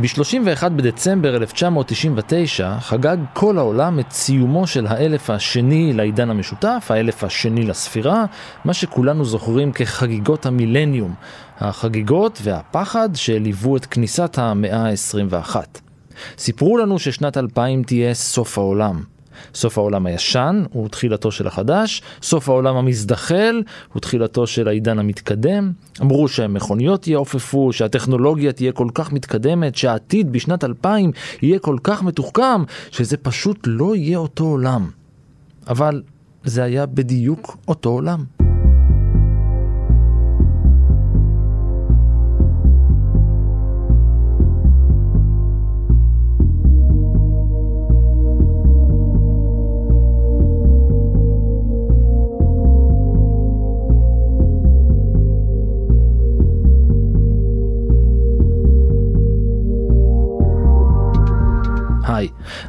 ב-31 בדצמבר 1999 חגג כל העולם את סיומו של האלף השני לעידן המשותף, האלף השני לספירה, מה שכולנו זוכרים כחגיגות המילניום, החגיגות והפחד שליוו את כניסת המאה ה-21. סיפרו לנו ששנת 2000 תהיה סוף העולם. סוף העולם הישן הוא תחילתו של החדש, סוף העולם המזדחל הוא תחילתו של העידן המתקדם. אמרו שהמכוניות יעופפו, שהטכנולוגיה תהיה כל כך מתקדמת, שהעתיד בשנת 2000 יהיה כל כך מתוחכם, שזה פשוט לא יהיה אותו עולם. אבל זה היה בדיוק אותו עולם.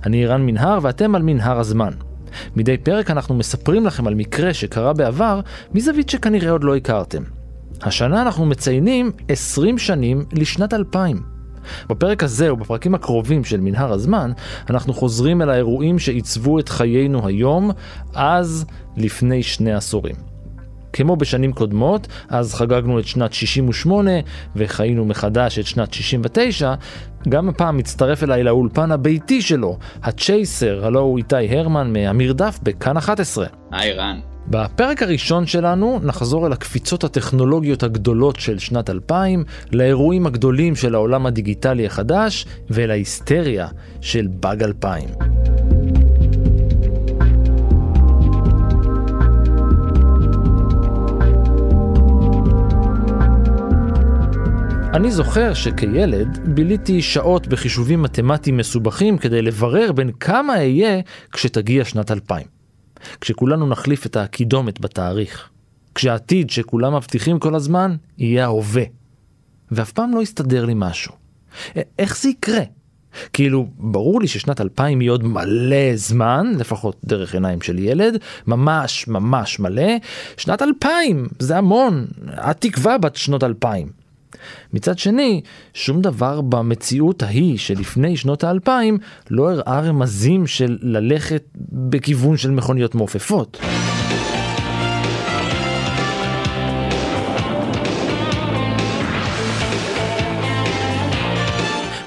אני רן מנהר ואתם על מנהר הזמן. מדי פרק אנחנו מספרים לכם על מקרה שקרה בעבר מזווית שכנראה עוד לא הכרתם. השנה אנחנו מציינים 20 שנים לשנת 2000. בפרק הזה ובפרקים הקרובים של מנהר הזמן, אנחנו חוזרים אל האירועים שעיצבו את חיינו היום, אז לפני שני עשורים. כמו בשנים קודמות, אז חגגנו את שנת 68 וחיינו מחדש את שנת 69, גם הפעם מצטרף אליי לאולפן הביתי שלו, הצ'ייסר, הלו הוא איתי הרמן מהמרדף בכאן 11. היי רן. בפרק הראשון שלנו נחזור אל הקפיצות הטכנולוגיות הגדולות של שנת 2000, לאירועים הגדולים של העולם הדיגיטלי החדש ואל ההיסטריה של באג 2000. אני זוכר שכילד ביליתי שעות בחישובים מתמטיים מסובכים כדי לברר בין כמה אהיה כשתגיע שנת 2000. כשכולנו נחליף את הקידומת בתאריך. כשהעתיד שכולם מבטיחים כל הזמן יהיה ההווה. ואף פעם לא יסתדר לי משהו. איך זה יקרה? כאילו, ברור לי ששנת 2000 היא עוד מלא זמן, לפחות דרך עיניים של ילד, ממש ממש מלא. שנת 2000 זה המון, התקווה בת שנות 2000. מצד שני, שום דבר במציאות ההיא שלפני שנות האלפיים לא הראה רמזים של ללכת בכיוון של מכוניות מעופפות.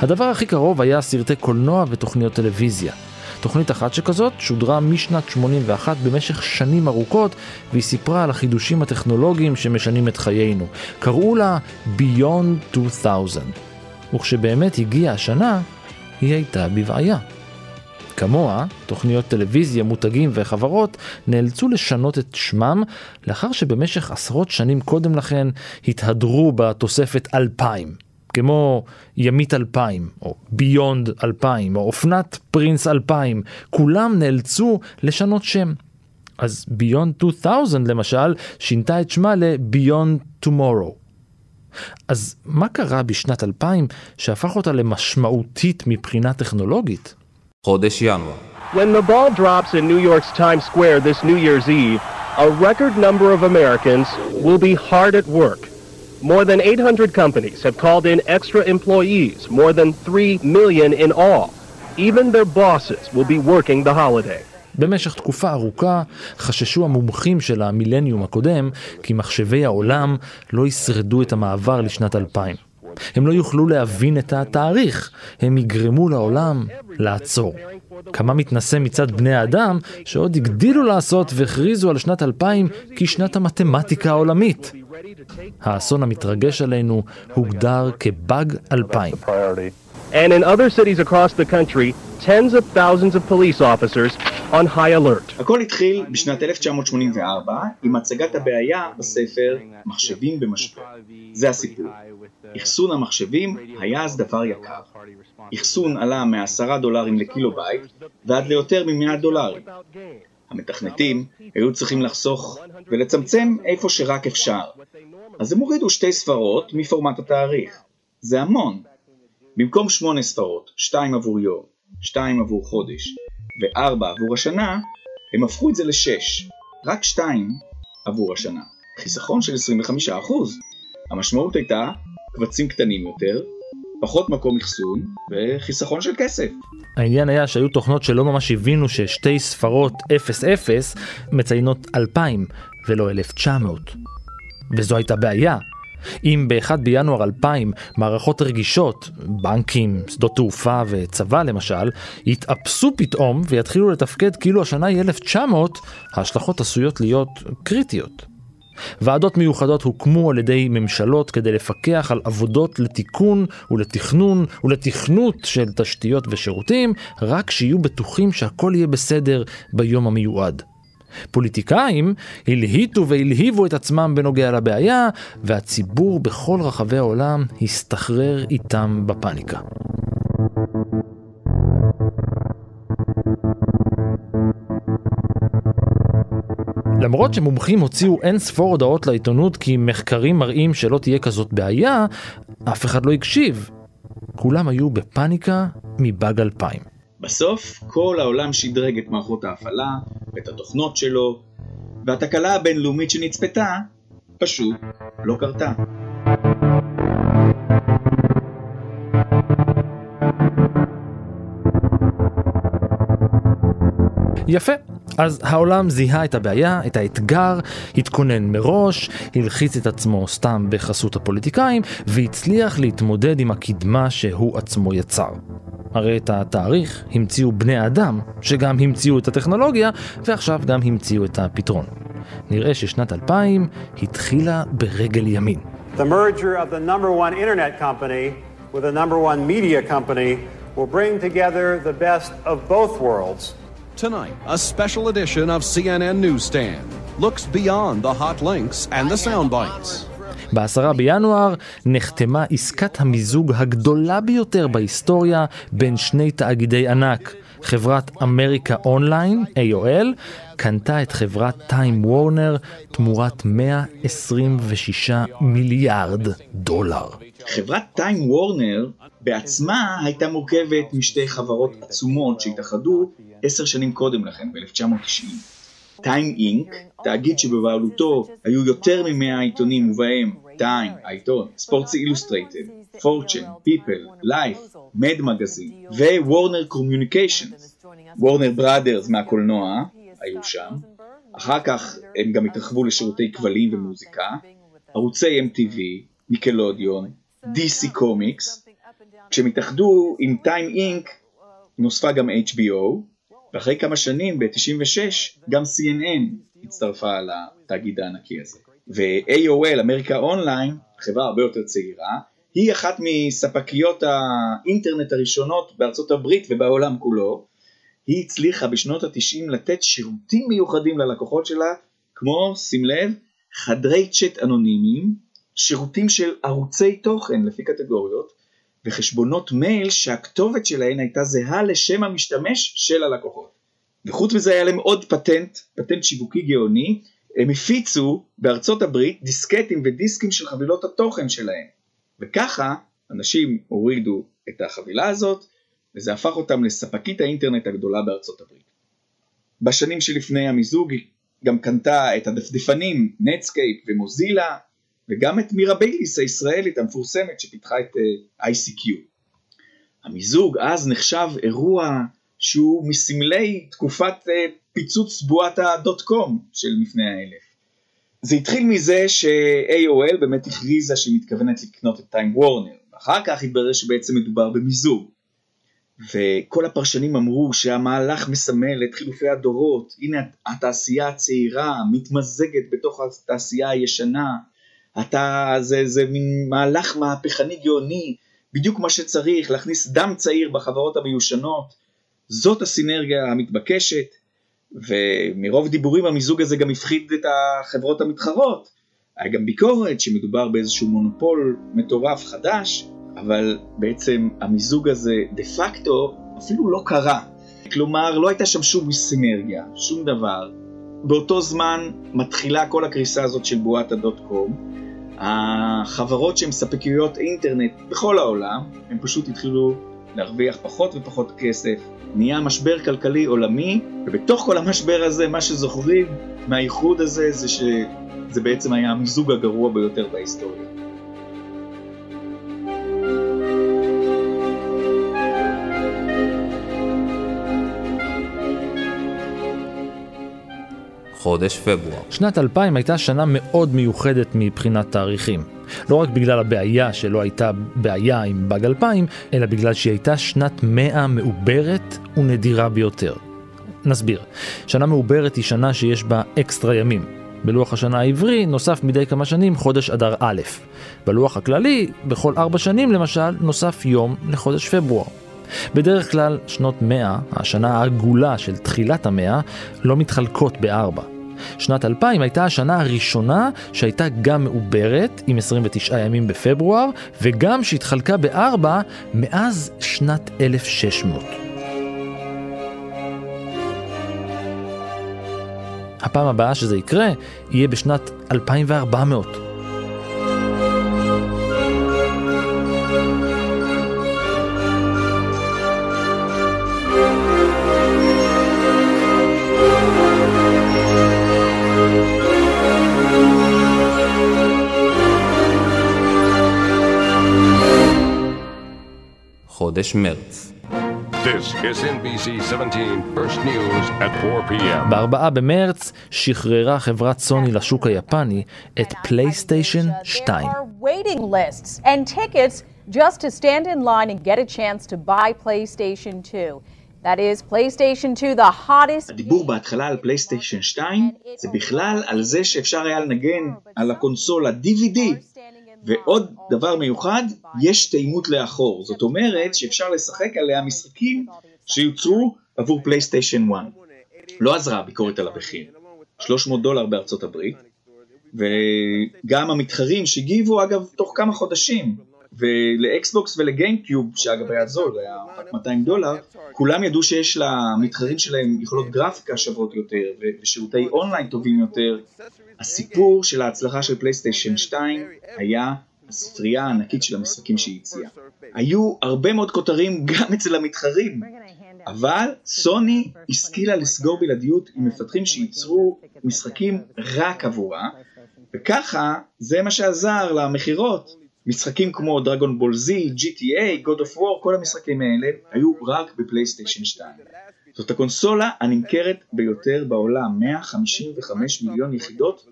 הדבר הכי קרוב היה סרטי קולנוע ותוכניות טלוויזיה. תוכנית אחת שכזאת שודרה משנת 81 במשך שנים ארוכות, והיא סיפרה על החידושים הטכנולוגיים שמשנים את חיינו. קראו לה Beyond 2000. וכשבאמת הגיעה השנה, היא הייתה בבעיה. כמוה, תוכניות טלוויזיה, מותגים וחברות נאלצו לשנות את שמם לאחר שבמשך עשרות שנים קודם לכן התהדרו בתוספת 2000. כמו ימית 2000, או ביונד 2000, או אופנת פרינס 2000, כולם נאלצו לשנות שם. אז ביונד 2000 למשל, שינתה את שמה לביונד טומורו. אז מה קרה בשנת 2000 שהפך אותה למשמעותית מבחינה טכנולוגית? חודש ינואר. When the ball drops in New York's Times Square this New Year's Eve, a record number of Americans will be hard at work More than 800 companies have called in extra employees, more than 3 million in all. Even their bosses will be working the holiday. במשך תקופה ארוכה חששו המומחים של המילניום הקודם כי מחשבי העולם לא ישרדו את המעבר לשנת 2000. הם לא יוכלו להבין את התאריך, הם יגרמו לעולם לעצור. כמה מתנשא מצד בני האדם שעוד הגדילו לעשות והכריזו על שנת 2000 כשנת המתמטיקה העולמית. האסון המתרגש עלינו הוגדר כבאג 2000. And in other cities across the country, tens of thousands of police officers on high alert. הכל התחיל בשנת 1984 עם הצגת הבעיה בספר מחשבים במשבר. זה הסיפור. אחסון המחשבים היה אז דבר יקר. אחסון עלה מ-10 דולרים לקילו בייט ועד ליותר מ-100 דולרים. המתכנתים היו צריכים לחסוך ולצמצם איפה שרק אפשר. אז הם הורידו שתי ספרות מפורמט התאריך. זה המון. במקום שמונה ספרות, שתיים עבור יום, שתיים עבור חודש וארבע עבור השנה, הם הפכו את זה לשש. רק שתיים עבור השנה. חיסכון של 25%. המשמעות הייתה קבצים קטנים יותר, פחות מקום אחסון וחיסכון של כסף. העניין היה שהיו תוכנות שלא ממש הבינו ששתי ספרות 00 מציינות 2000 ולא 1900. וזו הייתה בעיה. אם ב-1 בינואר 2000 מערכות רגישות, בנקים, שדות תעופה וצבא למשל, יתאפסו פתאום ויתחילו לתפקד כאילו השנה היא 1900, ההשלכות עשויות להיות קריטיות. ועדות מיוחדות הוקמו על ידי ממשלות כדי לפקח על עבודות לתיקון ולתכנון ולתכנות של תשתיות ושירותים, רק שיהיו בטוחים שהכל יהיה בסדר ביום המיועד. פוליטיקאים הלהיטו והלהיבו את עצמם בנוגע לבעיה, והציבור בכל רחבי העולם הסתחרר איתם בפאניקה. למרות שמומחים הוציאו אין ספור הודעות לעיתונות כי מחקרים מראים שלא תהיה כזאת בעיה, אף אחד לא הקשיב. כולם היו בפאניקה מבאג 2000. בסוף כל העולם שדרג את מערכות ההפעלה ואת התוכנות שלו, והתקלה הבינלאומית שנצפתה פשוט לא קרתה. יפה. אז העולם זיהה את הבעיה, את האתגר, התכונן מראש, הלחיץ את עצמו סתם בחסות הפוליטיקאים, והצליח להתמודד עם הקדמה שהוא עצמו יצר. הרי את התאריך המציאו בני האדם, שגם המציאו את הטכנולוגיה, ועכשיו גם המציאו את הפתרון. נראה ששנת 2000 התחילה ברגל ימין. The merger of the number one internet company with the number one media company will bring together the best of both worlds. Tonight, a special edition of CNN Newsstand looks beyond the hot links and the sound bites. בעשרה בינואר נחתמה עסקת המיזוג הגדולה ביותר בהיסטוריה בין שני תאגידי ענק. חברת אמריקה אונליין, AOL, קנתה את חברת טיים וורנר תמורת 126 מיליארד דולר. חברת Time Warner בעצמה הייתה מורכבת משתי חברות עצומות שהתאחדו עשר שנים קודם לכן, ב-1990. Time Inc, תאגיד שבבעלותו היו יותר ממאה עיתונים ובהם Time, העיתון, Sports Illustrated, Fortune, People, Life, Mad מגזין ו Warner Communication. Warner Brothers מהקולנוע היו שם, אחר כך הם גם התרחבו לשירותי כבלים ומוזיקה, ערוצי MTV, ניקלודיון, DC קומיקס, כשהם התאחדו עם טיים אינק נוספה גם HBO, ואחרי כמה שנים, ב-96, גם CNN הצטרפה לתאגיד הענקי הזה. ו-AOL, אמריקה אונליין, חברה הרבה יותר צעירה, היא אחת מספקיות האינטרנט הראשונות בארצות הברית ובעולם כולו. היא הצליחה בשנות ה-90 לתת שירותים מיוחדים ללקוחות שלה, כמו, שים לב, חדרי צ'אט אנונימיים, שירותים של ערוצי תוכן לפי קטגוריות, וחשבונות מייל שהכתובת שלהן הייתה זהה לשם המשתמש של הלקוחות. וחוץ מזה היה להם עוד פטנט, פטנט שיווקי גאוני, הם הפיצו בארצות הברית דיסקטים ודיסקים של חבילות התוכן שלהם. וככה אנשים הורידו את החבילה הזאת, וזה הפך אותם לספקית האינטרנט הגדולה בארצות הברית. בשנים שלפני המיזוג היא גם קנתה את הדפדפנים Netscape ו Mozilla, וגם את מיראביליס הישראלית המפורסמת שפיתחה את אה, ICQ. המיזוג אז נחשב אירוע שהוא מסמלי תקופת אה, פיצוץ בועת ה dot com של לפני האלף. זה התחיל מזה ש-AOL באמת הכריזה שהיא מתכוונת לקנות את Time Warner, ואחר כך התברר שבעצם מדובר במיזוג. וכל הפרשנים אמרו שהמהלך מסמל את חילופי הדורות, הנה התעשייה הצעירה מתמזגת בתוך התעשייה הישנה, אתה, זה, זה מין מהלך מהפכני גאוני, בדיוק מה שצריך, להכניס דם צעיר בחברות המיושנות, זאת הסינרגיה המתבקשת, ומרוב דיבורים המיזוג הזה גם הפחיד את החברות המתחרות. היה גם ביקורת שמדובר באיזשהו מונופול מטורף חדש, אבל בעצם המיזוג הזה דה פקטו אפילו לא קרה. כלומר, לא הייתה שם שום סינרגיה, שום דבר. באותו זמן מתחילה כל הקריסה הזאת של בועת הדוט קום. החברות שהן ספקיות אינטרנט בכל העולם, הן פשוט התחילו להרוויח פחות ופחות כסף. נהיה משבר כלכלי עולמי, ובתוך כל המשבר הזה, מה שזוכרים מהאיחוד הזה, זה שזה בעצם היה המיזוג הגרוע ביותר בהיסטוריה. חודש פברואר. שנת 2000 הייתה שנה מאוד מיוחדת מבחינת תאריכים. לא רק בגלל הבעיה שלא הייתה בעיה עם באג 2000, אלא בגלל שהיא הייתה שנת 100 מעוברת ונדירה ביותר. נסביר. שנה מעוברת היא שנה שיש בה אקסטרה ימים. בלוח השנה העברי נוסף מדי כמה שנים חודש אדר א'. בלוח הכללי, בכל ארבע שנים למשל, נוסף יום לחודש פברואר. בדרך כלל שנות 100, השנה העגולה של תחילת המאה, לא מתחלקות בארבע. שנת 2000 הייתה השנה הראשונה שהייתה גם מעוברת, עם 29 ימים בפברואר, וגם שהתחלקה בארבע מאז שנת 1600. הפעם הבאה שזה יקרה, יהיה בשנת 2400. חודש מרץ. בארבעה במרץ שחררה חברת סוני לשוק היפני את פלייסטיישן 2. just to stand in line and get a chance to buy PlayStation 2. That is PlayStation 2, the hottest... הדיבור בהתחלה על פלייסטיישן 2 זה בכלל על זה שאפשר היה לנגן על הקונסולה DVD ועוד דבר מיוחד, יש תאימות לאחור. זאת אומרת שאפשר לשחק עליה משחקים שיוצרו עבור פלייסטיישן 1. לא עזרה הביקורת על המחיר. 300 דולר בארצות הברית, וגם המתחרים שהגיבו אגב תוך כמה חודשים, ולאקסבוקס ולגיימקיוב, שאגב היה זול, היה רק 200 דולר, כולם ידעו שיש למתחרים שלהם יכולות גרפיקה שוות יותר, ושירותי אונליין טובים יותר. הסיפור של ההצלחה של פלייסטיישן 2 היה הספרייה הענקית של המשחקים שהיא הציעה. היו הרבה מאוד כותרים גם אצל המתחרים, אבל סוני השכילה לסגור בלעדיות עם מפתחים שייצרו משחקים רק עבורה, וככה זה מה שעזר למכירות. משחקים כמו דרגון בול זי, GTA, God of War, כל המשחקים האלה היו רק בפלייסטיישן 2. זאת הקונסולה הנמכרת ביותר בעולם, 155 מיליון יחידות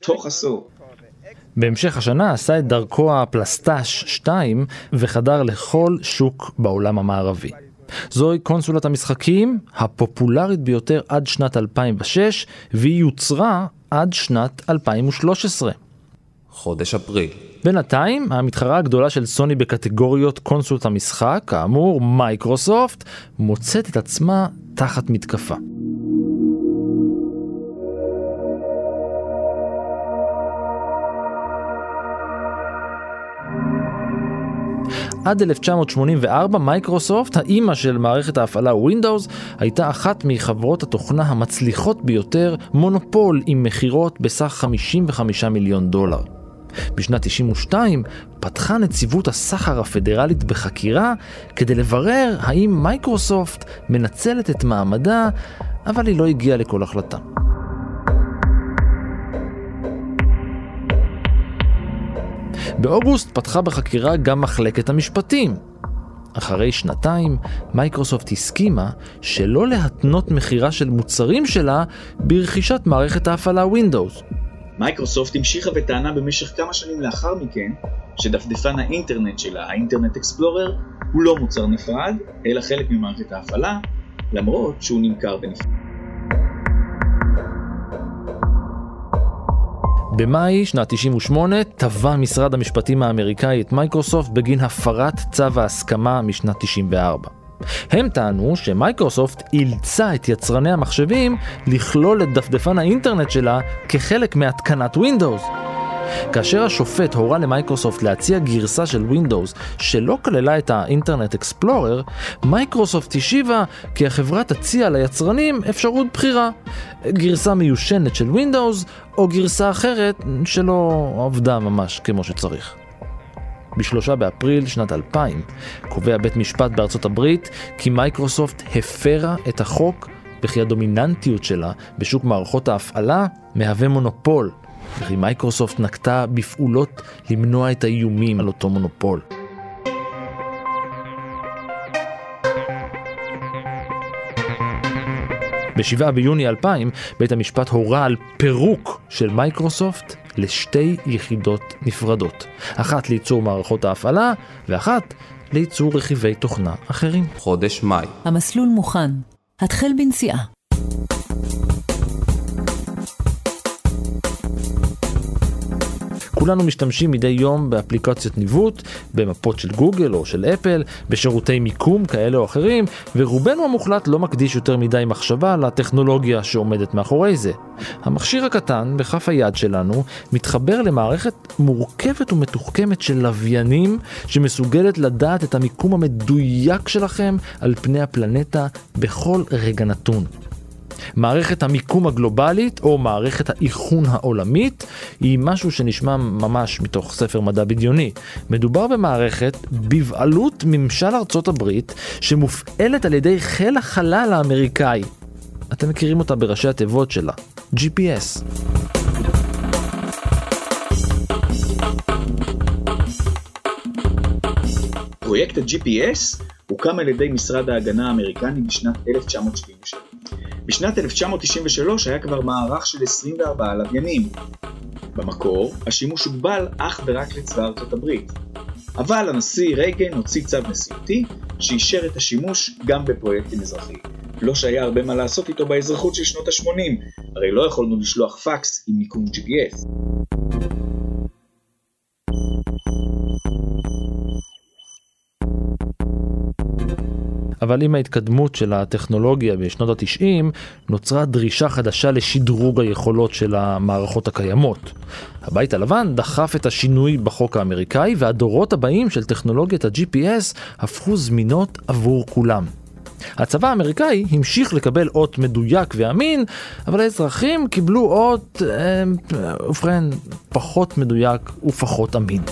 תוך עשור. בהמשך השנה עשה את דרכו הפלסטש 2 וחדר לכל שוק בעולם המערבי. זוהי קונסולת המשחקים הפופולרית ביותר עד שנת 2006 והיא יוצרה עד שנת 2013. חודש אפריל. בינתיים, המתחרה הגדולה של סוני בקטגוריות קונסולת המשחק, כאמור מייקרוסופט, מוצאת את עצמה תחת מתקפה. עד 1984 מייקרוסופט, האימא של מערכת ההפעלה Windows, הייתה אחת מחברות התוכנה המצליחות ביותר, מונופול עם מכירות בסך 55 מיליון דולר. בשנת 92 פתחה נציבות הסחר הפדרלית בחקירה כדי לברר האם מייקרוסופט מנצלת את מעמדה, אבל היא לא הגיעה לכל החלטה. באוגוסט פתחה בחקירה גם מחלקת המשפטים. אחרי שנתיים, מייקרוסופט הסכימה שלא להתנות מכירה של מוצרים שלה ברכישת מערכת ההפעלה Windows. מייקרוסופט המשיכה וטענה במשך כמה שנים לאחר מכן שדפדפן האינטרנט שלה, ה Internet Explorer, הוא לא מוצר נפרד, אלא חלק ממערכת ההפעלה, למרות שהוא נמכר בנפרד. במאי שנת 98 תבע משרד המשפטים האמריקאי את מייקרוסופט בגין הפרת צו ההסכמה משנת 94. הם טענו שמייקרוסופט אילצה את יצרני המחשבים לכלול את דפדפן האינטרנט שלה כחלק מהתקנת Windows. כאשר השופט הורה למייקרוסופט להציע גרסה של Windows שלא כללה את ה Internet Explorer, מייקרוסופט השיבה כי החברה תציע ליצרנים אפשרות בחירה, גרסה מיושנת של Windows או גרסה אחרת שלא עבדה ממש כמו שצריך. בשלושה באפריל שנת 2000 קובע בית משפט בארצות הברית כי מייקרוסופט הפרה את החוק וכי הדומיננטיות שלה בשוק מערכות ההפעלה מהווה מונופול, וכי מייקרוסופט נקטה בפעולות למנוע את האיומים על אותו מונופול. ב-7 ביוני 2000 בית המשפט הורה על פירוק של מייקרוסופט לשתי יחידות נפרדות, אחת לייצור מערכות ההפעלה ואחת לייצור רכיבי תוכנה אחרים. חודש מאי. המסלול מוכן. התחל בנסיעה. כולנו משתמשים מדי יום באפליקציות ניווט, במפות של גוגל או של אפל, בשירותי מיקום כאלה או אחרים, ורובנו המוחלט לא מקדיש יותר מדי מחשבה לטכנולוגיה שעומדת מאחורי זה. המכשיר הקטן, בכף היד שלנו, מתחבר למערכת מורכבת ומתוחכמת של לוויינים, שמסוגלת לדעת את המיקום המדויק שלכם על פני הפלנטה בכל רגע נתון. מערכת המיקום הגלובלית או מערכת האיכון העולמית היא משהו שנשמע ממש מתוך ספר מדע בדיוני. מדובר במערכת בבעלות ממשל ארצות הברית שמופעלת על ידי חיל החלל האמריקאי. אתם מכירים אותה בראשי התיבות שלה, GPS. פרויקט ה-GPS הוקם על ידי משרד ההגנה האמריקני בשנת 1977. בשנת 1993 היה כבר מערך של 24 לוויינים. במקור, השימוש הוגבל אך ורק לצבא ארצות הברית. אבל הנשיא רייגן הוציא צו נשיאותי שאישר את השימוש גם בפרויקטים אזרחיים. לא שהיה הרבה מה לעשות איתו באזרחות של שנות ה-80, הרי לא יכולנו לשלוח פקס עם מיקום GPS. אבל עם ההתקדמות של הטכנולוגיה בשנות ה-90, נוצרה דרישה חדשה לשדרוג היכולות של המערכות הקיימות. הבית הלבן דחף את השינוי בחוק האמריקאי, והדורות הבאים של טכנולוגיית ה-GPS הפכו זמינות עבור כולם. הצבא האמריקאי המשיך לקבל אות מדויק ואמין, אבל האזרחים קיבלו אות, אה, ובכן, פחות מדויק ופחות אמין.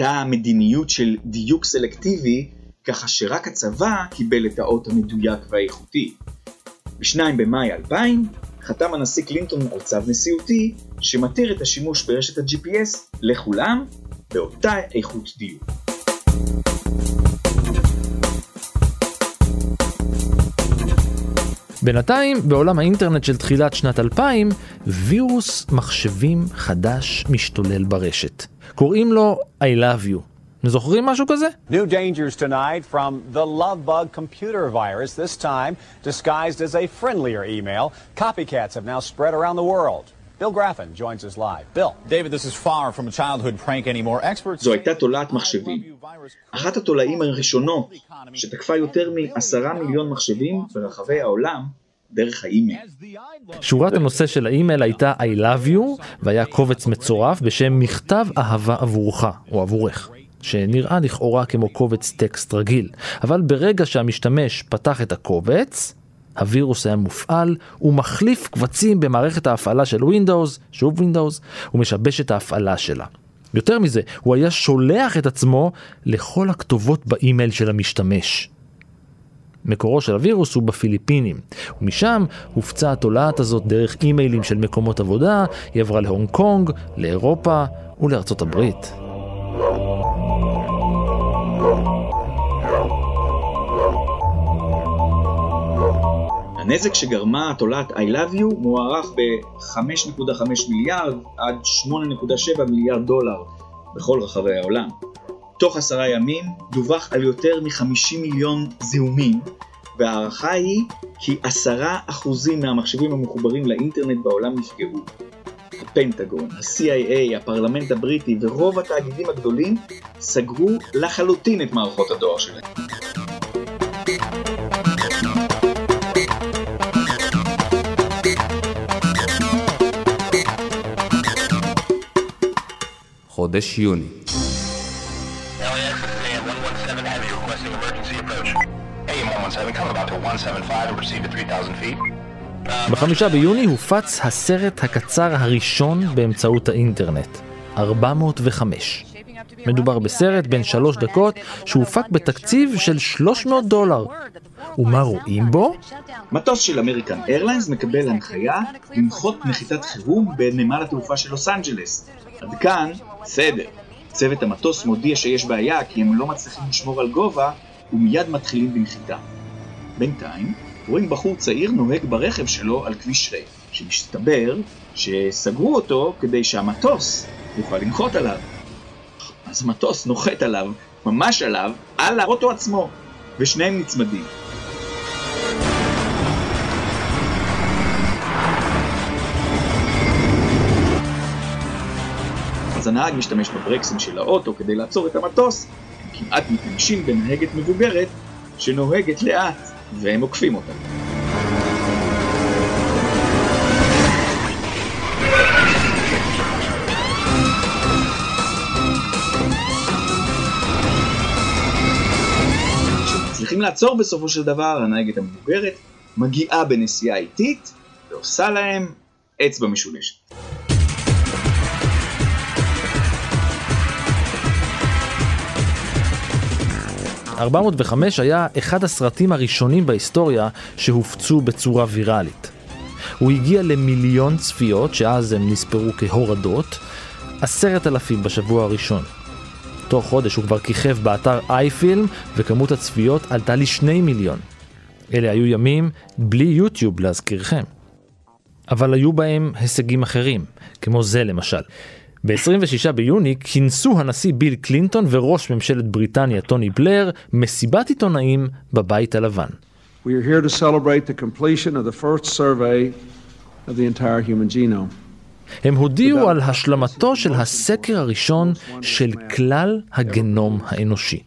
הייתה מדיניות של דיוק סלקטיבי, ככה שרק הצבא קיבל את האות המדויק והאיכותי. ב-2 במאי 2000 חתם הנשיא קלינטון על צו נשיאותי שמתיר את השימוש ברשת ה-GPS לכולם באותה איכות דיוק. בינתיים, בעולם האינטרנט של תחילת שנת 2000, וירוס מחשבים חדש משתולל ברשת. קוראים לו I love you. זוכרים משהו כזה? New dangers tonight from the Lovebug computer virus, this time disguised as a friendlier email. Copycats have now spread around the world. Bill Graffin joins us live. Bill. David, this is far from a childhood prank anymore. Experts... זו הייתה תולעת מחשבים. אחת התולעים הראשונות שתקפה יותר מעשרה מיליון מחשבים ברחבי העולם דרך האימייל. שורת הנושא של האימייל הייתה I love you, והיה קובץ מצורף בשם מכתב אהבה עבורך, או עבורך. שנראה לכאורה כמו קובץ טקסט רגיל, אבל ברגע שהמשתמש פתח את הקובץ, הווירוס היה מופעל, הוא מחליף קבצים במערכת ההפעלה של Windows, שוב Windows, ומשבש את ההפעלה שלה. יותר מזה, הוא היה שולח את עצמו לכל הכתובות באימייל של המשתמש. מקורו של הווירוס הוא בפיליפינים, ומשם הופצה התולעת הזאת דרך אימיילים של מקומות עבודה, היא עברה להונג קונג, לאירופה ולארצות הברית. הנזק שגרמה התולעת I Love You מוערך ב-5.5 מיליארד עד 8.7 מיליארד דולר בכל רחבי העולם. תוך עשרה ימים דווח על יותר מ-50 מיליון זיהומים, וההערכה היא כי עשרה אחוזים מהמחשבים המחוברים לאינטרנט בעולם נפגעו. הפנטגון, ה-CIA, הפרלמנט הבריטי ורוב התאגידים הגדולים סגרו לחלוטין את מערכות הדואר שלהם. חודש יוני בחמישה ביוני הופץ הסרט הקצר הראשון באמצעות האינטרנט, 405. מדובר בסרט בן שלוש דקות שהופק בתקציב של 300 דולר. ומה רואים בו? מטוס של אמריקן איירליינס מקבל הנחיה לנחות נחיתת חירום בנמל התעופה של לוס אנג'לס. עד כאן, בסדר. צוות המטוס מודיע שיש בעיה כי הם לא מצליחים לשמור על גובה ומיד מתחילים בנחיתה. בינתיים, רואים בחור צעיר נוהג ברכב שלו על כביש ריק, שמסתבר שסגרו אותו כדי שהמטוס יוכל לנחות עליו. אז המטוס נוחת עליו, ממש עליו, על האוטו עצמו, ושניהם נצמדים. אז הנהג משתמש בברקסים של האוטו כדי לעצור את המטוס, הם כמעט מתנגשים בנהגת מבוגרת שנוהגת לאט, והם עוקפים אותה. כשמצליחים לעצור בסופו של דבר, הנהגת המבוגרת מגיעה בנסיעה איטית ועושה להם אצבע משולשת. ו-405 היה אחד הסרטים הראשונים בהיסטוריה שהופצו בצורה ויראלית. הוא הגיע למיליון צפיות, שאז הם נספרו כהורדות, עשרת אלפים בשבוע הראשון. תוך חודש הוא כבר כיכב באתר אייפילם, וכמות הצפיות עלתה לשני מיליון. אלה היו ימים בלי יוטיוב להזכירכם. אבל היו בהם הישגים אחרים, כמו זה למשל. ב-26 ביוני כינסו הנשיא ביל קלינטון וראש ממשלת בריטניה טוני בלר מסיבת עיתונאים בבית הלבן. We are here to celebrate the completion of the first survey of the entire human genome. הם הודיעו על השלמתו של הסקר הראשון של כלל הגנום האנושי.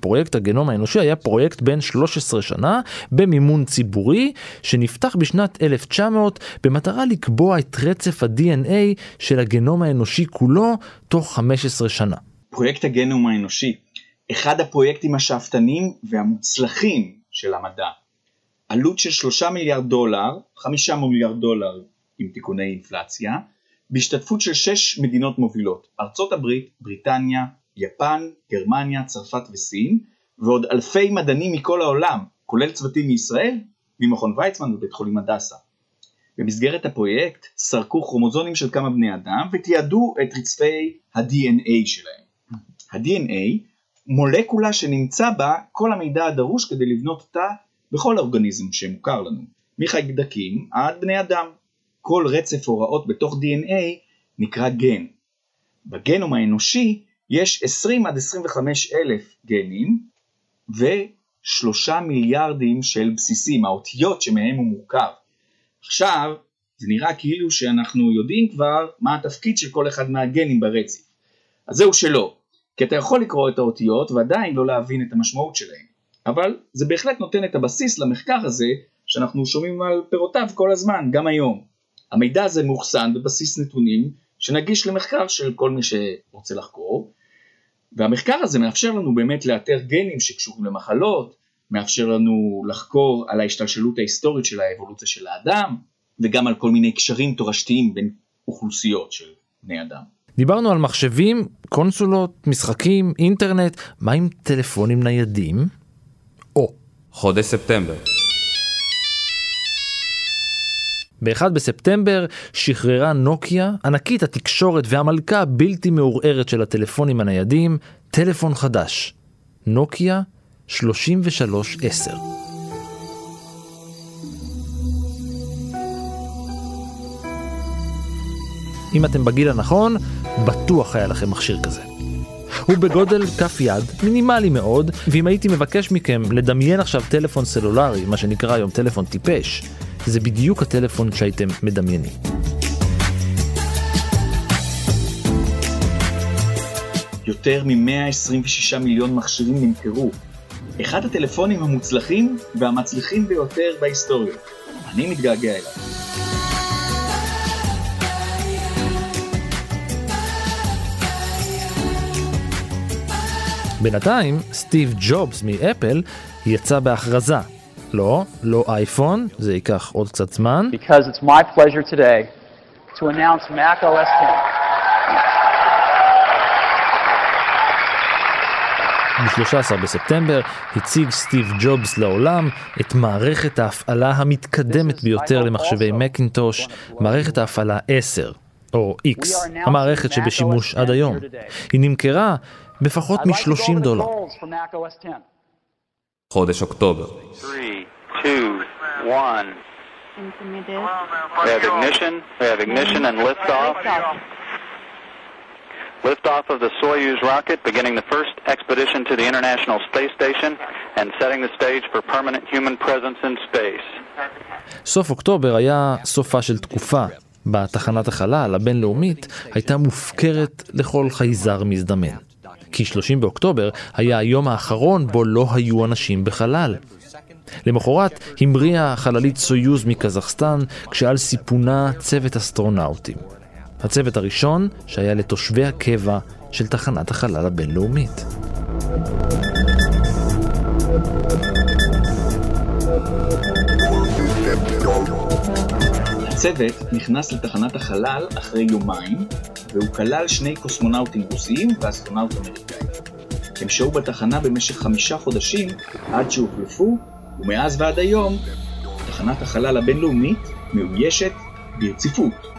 פרויקט הגנום האנושי היה פרויקט בן 13 שנה במימון ציבורי שנפתח בשנת 1900 במטרה לקבוע את רצף ה-DNA של הגנום האנושי כולו תוך 15 שנה. פרויקט הגנום האנושי, אחד הפרויקטים השאפתניים והמוצלחים של המדע. עלות של 3 מיליארד דולר, 5 מיליארד דולר עם תיקוני אינפלציה, בהשתתפות של שש מדינות מובילות, ארצות הברית, בריטניה, יפן, גרמניה, צרפת וסין, ועוד אלפי מדענים מכל העולם, כולל צוותים מישראל, ממכון ויצמן ובית חולים הדסה. במסגרת הפרויקט סרקו כרומוזונים של כמה בני אדם ותיעדו את רצפי ה-DNA שלהם. ה-DNA מולקולה שנמצא בה כל המידע הדרוש כדי לבנות תא בכל אורגניזם שמוכר לנו, מחיידקים עד בני אדם. כל רצף הוראות בתוך DNA נקרא גן. בגנום האנושי יש 20 עד 25 אלף גנים ושלושה מיליארדים של בסיסים, האותיות שמהם הוא מורכב. עכשיו, זה נראה כאילו שאנחנו יודעים כבר מה התפקיד של כל אחד מהגנים ברצף. אז זהו שלא, כי אתה יכול לקרוא את האותיות ועדיין לא להבין את המשמעות שלהם. אבל זה בהחלט נותן את הבסיס למחקר הזה שאנחנו שומעים על פירותיו כל הזמן, גם היום. המידע הזה מאוחסן בבסיס נתונים שנגיש למחקר של כל מי שרוצה לחקור, והמחקר הזה מאפשר לנו באמת לאתר גנים שקשורים למחלות, מאפשר לנו לחקור על ההשתלשלות ההיסטורית של האבולוציה של האדם, וגם על כל מיני קשרים תורשתיים בין אוכלוסיות של בני אדם. דיברנו על מחשבים, קונסולות, משחקים, אינטרנט, מה עם טלפונים ניידים? או. חודש ספטמבר. ב-1 בספטמבר שחררה נוקיה, ענקית התקשורת והמלכה הבלתי מעורערת של הטלפונים הניידים, טלפון חדש. נוקיה 3310. אם אתם בגיל הנכון, בטוח היה לכם מכשיר כזה. הוא בגודל כף יד, מינימלי מאוד, ואם הייתי מבקש מכם לדמיין עכשיו טלפון סלולרי, מה שנקרא היום טלפון טיפש, זה בדיוק הטלפון שהייתם מדמיינים. יותר מ-126 מיליון מכשירים נמכרו. אחד הטלפונים המוצלחים והמצליחים ביותר בהיסטוריה. אני מתגעגע אליו. בינתיים, סטיב ג'ובס מאפל יצא בהכרזה. לא, לא אייפון, זה ייקח עוד קצת זמן. Because it's my pleasure today to announce Mac OS 10. ב-13 בספטמבר הציג סטיב ג'ובס לעולם את מערכת ההפעלה המתקדמת ביותר למחשבי מקינטוש, מערכת ההפעלה 10, או X, המערכת שבשימוש עד היום. היא נמכרה בפחות מ-30 דולר. חודש אוקטובר. 3, 2, 1. We have ignition, we have ignition and liftoff. Liftoff of the Soyuz rocket, beginning the first expedition to the International Space Station and setting the stage for permanent human presence in space. סוף אוקטובר היה סופה של תקופה. בתחנת החלל הבינלאומית הייתה מופקרת לכל חייזר מזדמן. כי 30 באוקטובר היה היום האחרון בו לא היו אנשים בחלל. למחרת המריאה חללית סויוז מקזחסטן כשעל סיפונה צוות אסטרונאוטים. הצוות הראשון שהיה לתושבי הקבע של תחנת החלל הבינלאומית. הצוות נכנס לתחנת החלל אחרי יומיים, והוא כלל שני קוסמונאוטים רוסיים ואסטרונאוט אמריקאי. הם שהו בתחנה במשך חמישה חודשים עד שהוחלפו, ומאז ועד היום תחנת החלל הבינלאומית מאוישת ברציפות.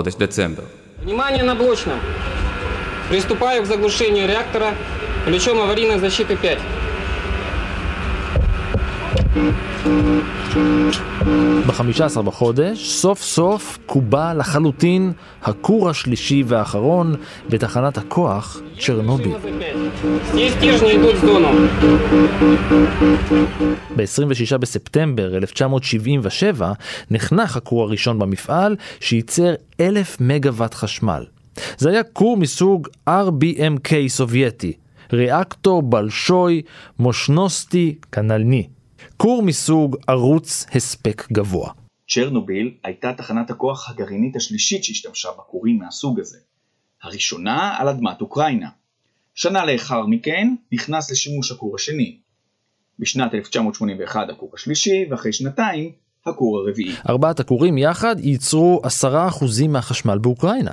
колодець Децембер. Внимание на блочном. Приступаю к заглушению реактора ключом аварийной защиты 5. ב-15 בחודש, סוף סוף קובע לחלוטין הכור השלישי והאחרון בתחנת הכוח צ'רנובי. ב-26 בספטמבר 1977 נחנך הכור הראשון במפעל שייצר 1,000 מגוואט חשמל. זה היה כור מסוג RBMK סובייטי, ריאקטור בלשוי מושנוסטי כנלני. כור מסוג ערוץ הספק גבוה. צ'רנוביל הייתה תחנת הכוח הגרעינית השלישית שהשתמשה בכורים מהסוג הזה. הראשונה על אדמת אוקראינה. שנה לאחר מכן נכנס לשימוש הכור השני. בשנת 1981 הכור השלישי, ואחרי שנתיים הכור הרביעי. ארבעת הכורים יחד ייצרו עשרה אחוזים מהחשמל באוקראינה.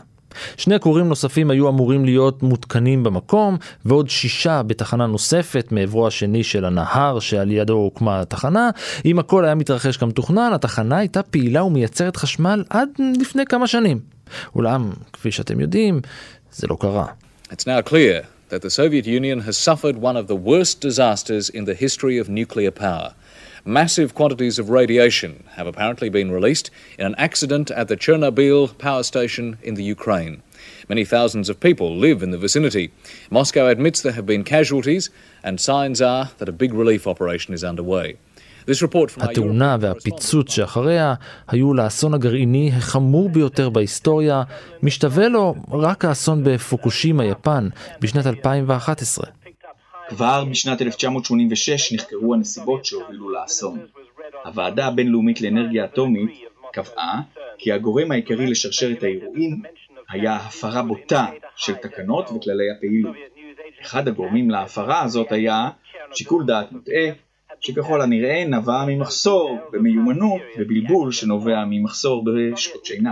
שני כורים נוספים היו אמורים להיות מותקנים במקום, ועוד שישה בתחנה נוספת מעברו השני של הנהר שעל ידו הוקמה התחנה. אם הכל היה מתרחש כמתוכנן, התחנה הייתה פעילה ומייצרת חשמל עד לפני כמה שנים. אולם, כפי שאתם יודעים, זה לא קרה. It's now clear that the Soviet Union has suffered one of the worst disasters in the history of nuclear power. Massive quantities of radiation have apparently been released in an accident at the Chernobyl power station in the Ukraine. Many thousands of people live in the vicinity. Moscow admits there have been casualties, and signs are that a big relief operation is underway. התאונה והפיצוץ שאחריה היו לאסון הגרעיני החמור ביותר בהיסטוריה, משתווה לו רק האסון בפוקושימה, יפן, בשנת 2011. כבר בשנת 1986 נחקרו הנסיבות שהובילו לאסון. הוועדה הבינלאומית לאנרגיה אטומית קבעה כי הגורם העיקרי לשרשרת האירועים היה הפרה בוטה של תקנות וכללי הפעילות. אחד הגורמים להפרה הזאת היה שיקול דעת מוטעה, שככל הנראה נבע ממחסור במיומנות ובלבול שנובע ממחסור בשעות שינה.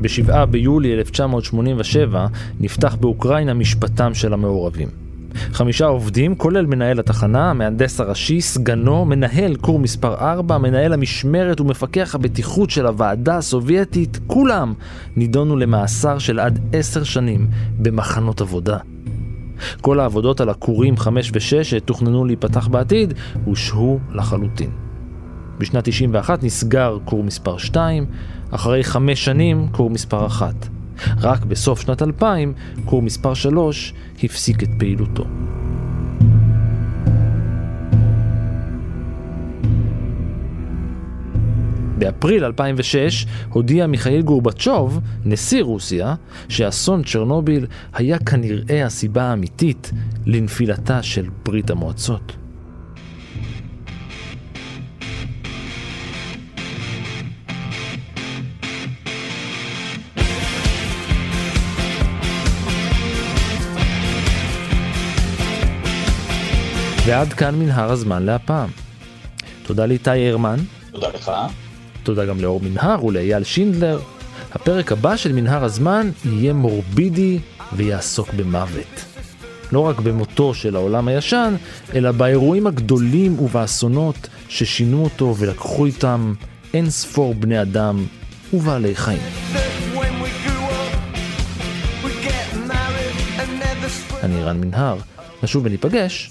ב-7 ביולי 1987 נפתח באוקראינה משפטם של המעורבים. חמישה עובדים, כולל מנהל התחנה, המהנדס הראשי, סגנו, מנהל כור מספר 4, מנהל המשמרת ומפקח הבטיחות של הוועדה הסובייטית, כולם נידונו למאסר של עד עשר שנים במחנות עבודה. כל העבודות על הכורים 5 ו-6 שתוכננו להיפתח בעתיד הושהו לחלוטין. בשנת 91 נסגר כור מספר 2, אחרי חמש שנים כור מספר 1. רק בסוף שנת 2000, כור מספר 3 הפסיק את פעילותו. באפריל 2006 הודיע מיכאל גורבצ'וב, נשיא רוסיה, שאסון צ'רנוביל היה כנראה הסיבה האמיתית לנפילתה של ברית המועצות. ועד כאן מנהר הזמן להפעם. תודה לאיתי הרמן. תודה לך. תודה גם לאור מנהר ולאייל שינדלר. הפרק הבא של מנהר הזמן יהיה מורבידי ויעסוק במוות. לא רק במותו של העולם הישן, אלא באירועים הגדולים ובאסונות ששינו אותו ולקחו איתם אין ספור בני אדם ובעלי חיים. אני רן מנהר, נשוב וניפגש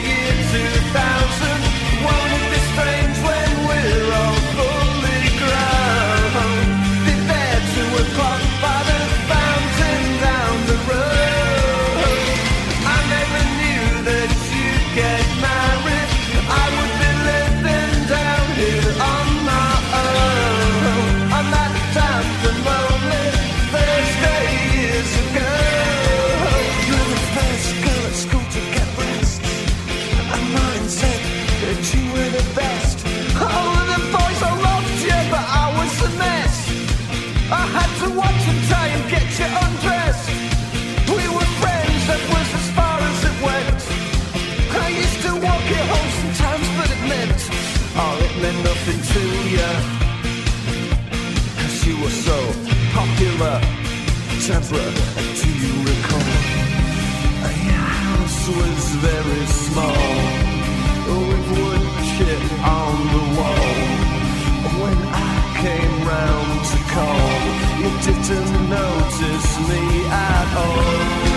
Deborah, do you recall? Your house was very small, with wood chip on the wall. When I came round to call, you didn't notice me at all.